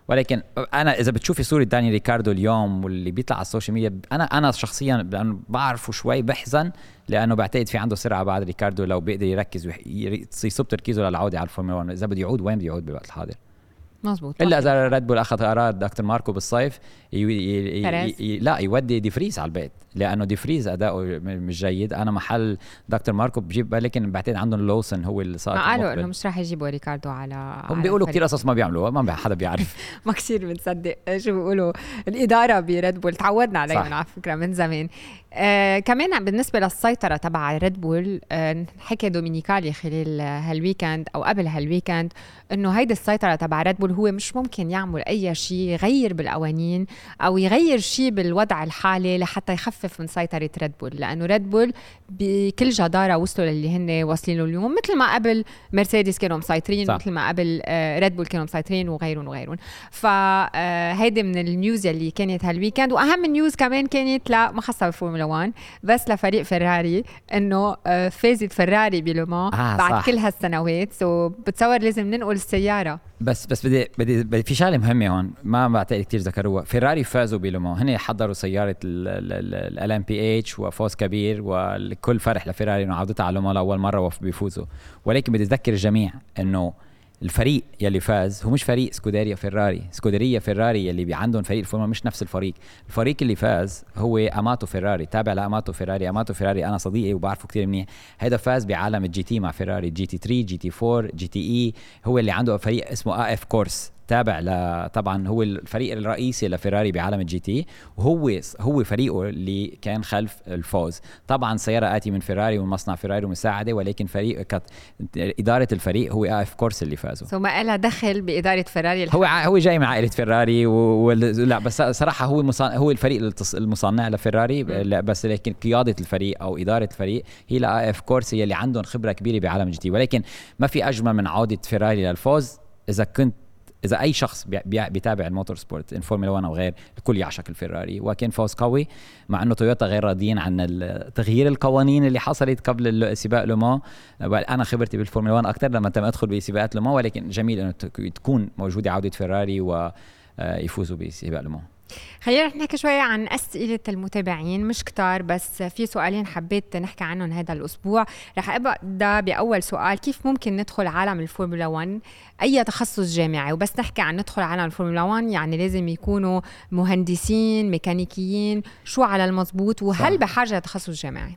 ولكن أنا إذا بتشوفي صورة داني ريكاردو اليوم واللي بيطلع على ال social media أنا أنا شخصيا لأنه بعرفه شوي بحزن لأنه بعتقد في عنده سرعة بعد ريكاردو لو بيقدر يركز ويصب تركيزه للعودة على الفورمولا 1 إذا بده يعود وين بده يعود بالوقت الحاضر؟ مزبوط. إلا إذا ريد بول أخذ قرار دكتور ماركو بالصيف ي... لا يودي دي فريز على البيت لأنه دي فريز أداؤه مش جيد. أنا محل دكتور ماركو بجيب لكن بعتقد عندهم لوسن هو اللي صار ما قالوا إنه مش رح يجيبوا ريكاردو على هم بيقولوا. كثير قصص ما بيعملوها ما حدا بيعرف. [laughs] ما كثير بنصدق. شو بيقولوا؟ الإدارة بريد بول تعودنا عليهم. على فكرة من زمان. آه كمان بالنسبة للسيطرة تبع ريد بول آه حكى دومينيكالي خلال هال weekend أو قبل هال weekend إنه هيدي السيطرة تبع ريد بول هو مش ممكن يعمل أي شيء يغير بالقوانين. أو يغير شيء بالوضع الحالي لحتى يخفف من سيطرة ريد بول لأنه ريد بول بكل جدارة وصلوا للي هن واصلين له اليوم مثل ما قبل مرسيدس كانوا مسيطرين. مثل ما قبل آه ريد بول كانوا مسيطرين وغيرهم وغيرهم فهيدي من ال news اللي كانت هال weekend وأهم news كمان كانت لا ما خاصة بالفورمولا 1 بس لفريق فيراري إنه آه، فازت فيراري بلومان آه، بعد صح. كل هالسنوات so بتصور لازم ننقل السيارة بس بس بدي بدي, بدي في شغلة مهمة هون ما بعتقد كثير ذكروها فيراري فازوا بلومون هن حضروا سيارة LMDh وفوز كبير والكل فرح لفيراري إنه عودتها على لومون لأول مرة وف- بيفوزوا. ولكن بدي اذكر الجميع إنه الفريق يلي فاز هو مش فريق سكوديريا فيراري. سكوديريا فيراري يلي عندهم فريق الفورمولا مش نفس الفريق. الفريق اللي فاز هو أماتو فيراري. تابع لأماتو فيراري. أماتو فيراري أنا صديقي وبعرفه كتير منيح. هيدا فاز بعالم ال GT مع فيراري. جي تي 3 جي تي 4 جي تي إي. هو اللي عنده فريق اسمه AF Corse. تابع ل طبعا هو الفريق الرئيسي لفيراري بعالم ال GT. وهو هو فريقه اللي كان خلف الفوز. طبعا سيارة آتي من فيراري ومن مصنع فيراري ومساعده ولكن فريق كت إدارة الفريق هو AF Corse اللي فازوا so ما لها دخل بإدارة فيراري هو ع- هو جاي من عائله فيراري و... و... لا بس صراحة هو مصان... هو الفريق المصنع لفيراري بس لكن قيادة الفريق أو إدارة الفريق هي لا AF Corse هي اللي عندهم خبرة كبيرة بعالم ال GT. ولكن ما في أجمل من عودة فيراري للفوز. إذا كنت إذا أي شخص بي- بي- بيتابع ال motorsport الفورمولا 1 أو غير الكل يعشق الفيراري. وكان فوز قوي مع إنه تويوتا غير راضيين عن تغيير القوانين اللي حصلت قبل سباق لومان أنا خبرتي بالفورمولا 1 أكثر لما تم أدخل بسباقات لومان ولكن جميل إنه تك- تكون موجودة عودة فيراري ويفوزوا بسباق لومان خلينا رح نحكي شوي عن أسئلة المتابعين مش كتار بس في سؤالين حبيت نحكي عنهم هذا الأسبوع. رح أبدأ بأول سؤال كيف ممكن ندخل عالم الفورمولا 1 أي تخصص جامعي؟ وبس نحكي عن ندخل عالم الفورمولا 1 يعني لازم يكونوا مهندسين ميكانيكيين شو على المزبوط وهل. بحاجة لتخصص جامعي؟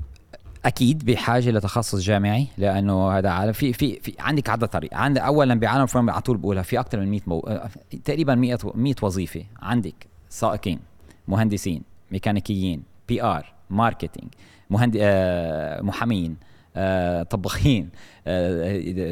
أكيد بحاجة لتخصص جامعي لأنه هذا عالم. في في في عندك عدة طريق. عندك اولا بعالم فورمولا على طول بقولها في أكثر من 100 مو... تقريبا 100 100 وظيفة عندك. سائقين مهندسين ميكانيكيين PR marketing مهند... آه محامين آه طباخين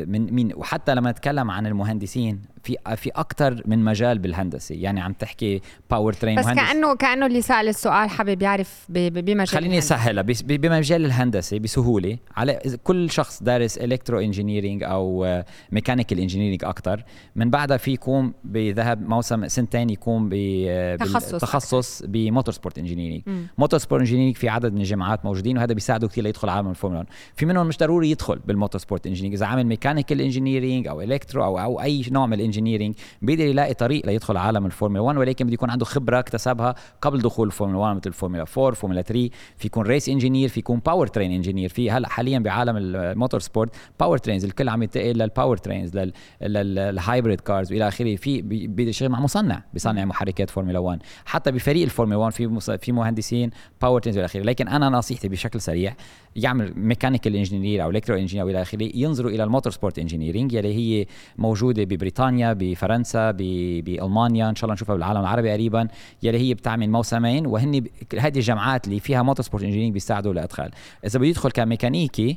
من مين وحتى لما نتكلم عن المهندسين في في أكثر من مجال بالهندسة. يعني عم تحكي power train بس كانه كأنه اللي سال السؤال حابب يعرف بمجال خليني أسهلها. بمجال الهندسة بسهولة على كل شخص دارس electro engineering أو mechanical engineering أكثر من بعدها في يقوم بذهب موسم سنتين يقوم بتخصص ب motorsport engineering motorsport engineering في عدد من الجامعات موجودين وهذا بيساعده كثير ليدخل عالم الفورمولا في منهم مش ضروري يدخل بال motorsport engineering. إذا عامل mechanical engineering أو electro أو أو أي نوع من engineering بيقدر يلاقي طريق ليدخل عالم الفورمولا 1 ولكن بده يكون عنده خبرة اكتسبها قبل دخول الفورمولا 1 مثل الفورمولا 4 فورمولا 3 في يكون race engineer في يكون power train engineer في هلا حاليا بعالم ال motorsport power trains الكل عم ينتقل لل power trains لل hybrid cars وإلى آخره. في بيشتغل مع مصنع بيصنع محركات فورمولا 1 حتى بفريق الفورمولا 1 في في مهندسين power trains وإلى آخره. لكن أنا نصيحتي بشكل سريع يعمل mechanical engineer أو electro engineer والى آخره ينظروا إلى ال motorsport engineering يلي هي موجودة ببريطانيا بفرنسا بألمانيا إن شاء الله نشوفها بالعالم العربي قريبا يلي هي بتعمل موسمين وهن هذه الجامعات اللي فيها motorsport engineering بيساعدوا لإدخال. إذا بده يدخل كميكانيكي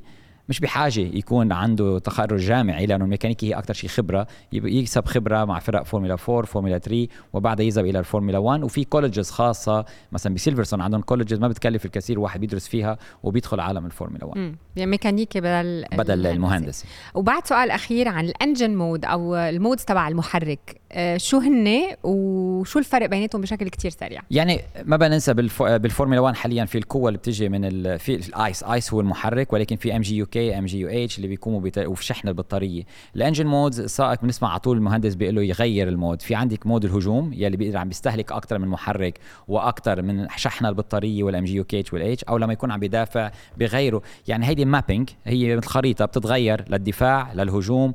مش بحاجة يكون عنده تخرج جامعي لأنه الميكانيكي هي أكثر شيء خبرة. يكسب خبرة مع فرق فورمولا 4 فورمولا 3 وبعدها يذهب إلى الفورمولا 1 وفي colleges خاصة مثلا بسيلفرستون عندهم colleges ما بتكلف الكثير واحد بيدرس فيها وبيدخل عالم الفورمولا 1 يعني ميكانيكي بدل بدل المهندس. وبعد سؤال أخير عن ال engine mode أو ال modes تبع المحرك. شو هن وشو الفرق بيناتهم بشكل كتير سريع. يعني ما بننسى بالفورمولا 1 حاليا في القوة اللي بتجي من في ال ICE ICE هو المحرك ولكن في ام جي يو كي ام جي يو اتش اللي بيقوموا بت... وفي شحن البطاريه ال engine modes السائق بنسمع على طول المهندس بيقول له يغير ال mode. في عندك mode الهجوم يلي بيقدر عم بيستهلك أكثر من محرك وأكثر من شحن البطاريه والام جي يو كي اتش والاتش أو لما يكون عم بيدافع بغيره. يعني هيدي mapping هي مثل خريطه بتتغير للدفاع للهجوم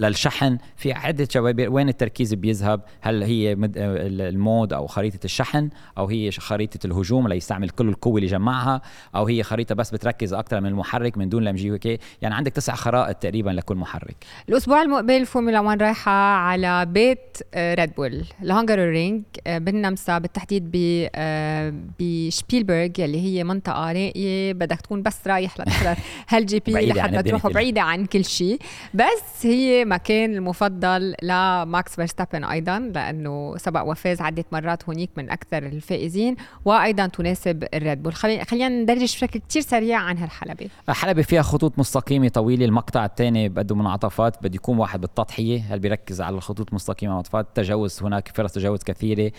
للشحن. في عدة شباب وين التركيز بيذهب هل هي ال mode أو خريطة الشحن أو هي خريطة الهجوم ليستعمل كل القوة اللي جمعها أو هي خريطة بس بتركز أكثر من المحرك من دون ال MGK يعني عندك تسع خرائط تقريبا لكل محرك. الأسبوع المقبل فورمولا 1 رايحة على بيت ريد بول الهنغارورينغ بالنمسا بالتحديد ب آه، بشبيلبرغ يلي هي منطقة راقيه بدك تكون بس رايح لتحضر [laughs] هال GP لحتى تروح بعيده عن كل شيء بس هي مكان المفضل لماكس فيرستابن أيضا لأنه سبق وفاز عدة مرات هونيك من أكثر الفائزين وأيضا تناسب الريد بول. خلينا ندرج بشكل كثير سريع عن هالحلبة. الحلبة فيها خطوط مستقيمة طويلة المقطع الثاني بده منعطفات بده يكون واحد بالتضحية. هل بيركز على الخطوط المستقيمة منعطفات تجاوز هناك فرص تجاوز كثيرة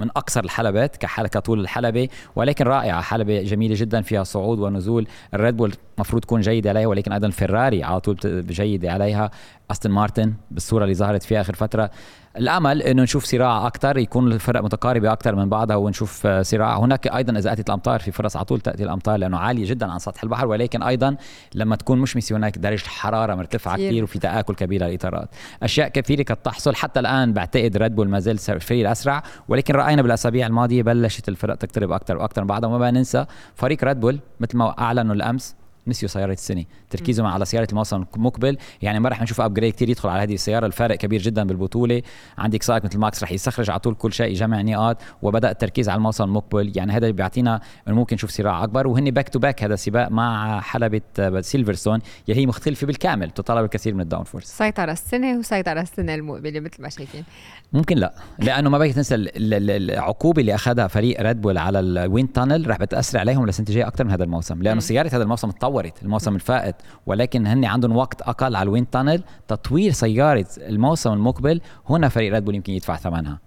من أقصر الحلبات كحلقه طول الحلبة ولكن رائعة. حلبة جميلة جدا فيها صعود ونزول. الريد بول المفروض تكون جيدة عليها ولكن أيضا فيراري على طول جيده عليها. أستون مارتن بالصورة اللي ظهرت فيها آخر فترة. الأمل إنه نشوف صراع أكثر يكون الفرق متقاربة أكثر من بعضها ونشوف صراع. هناك أيضا إذا اتت الأمطار في فرص على طول تأتي الأمطار لأنه عالية جدا عن سطح البحر ولكن أيضا لما تكون مشمسه هناك درجة الحرارة مرتفعة كثير وفي تآكل كبير للاطارات أشياء كثيرة قد تحصل. حتى الآن بعتقد ريد بول ما زال الفريق الاسرع ولكن رأينا بالأسابيع الماضية بلشت الفرق تقترب أكثر وأكثر من بعضها وما ننسى فريق ريد بول مثل ما أعلنوا الأمس نسيوا سيارة السنة تركيزهم على سيارة الموسم المقبل يعني ما رح نشوف upgrade كثير يدخل على هذه السيارة. الفارق كبير جدا بالبطولة. عندك سائق مثل ماكس رح يستخرج على طول كل شيء يجمع نقاط. وبدأ التركيز على الموسم المقبل يعني هذا بيعطينا ممكن نشوف صراع أكبر. وهن back to back هذا السباق مع حلبة سيلفرستون يلي هي مختلفة بالكامل. تطلب الكثير من ال downforce سيطرة السنة وسيطرة السنة المقبلة مثل ما شايفين. ممكن لا. لأنه ما بدك تنسى العقوبة اللي أخذها فريق ريد بول على ال wind tunnel رح بتأثر عليهم لسنة الجايه أكثر من هذا الموسم. لأنه سيارة هذا الموسم تطورت الموسم الفائت ولكن هن عندهم وقت أقل على ال wind tunnel. تطوير سيارة الموسم المقبل هنا فريق ريد بول يمكن يدفع ثمنها.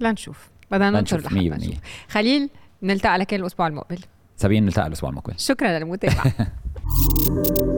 لنشوف. بدنا لحد خليل نلتقي على كل الأسبوع المقبل. سابين نلتقي الأسبوع المقبل. شكرا للمتابعة. [laughs]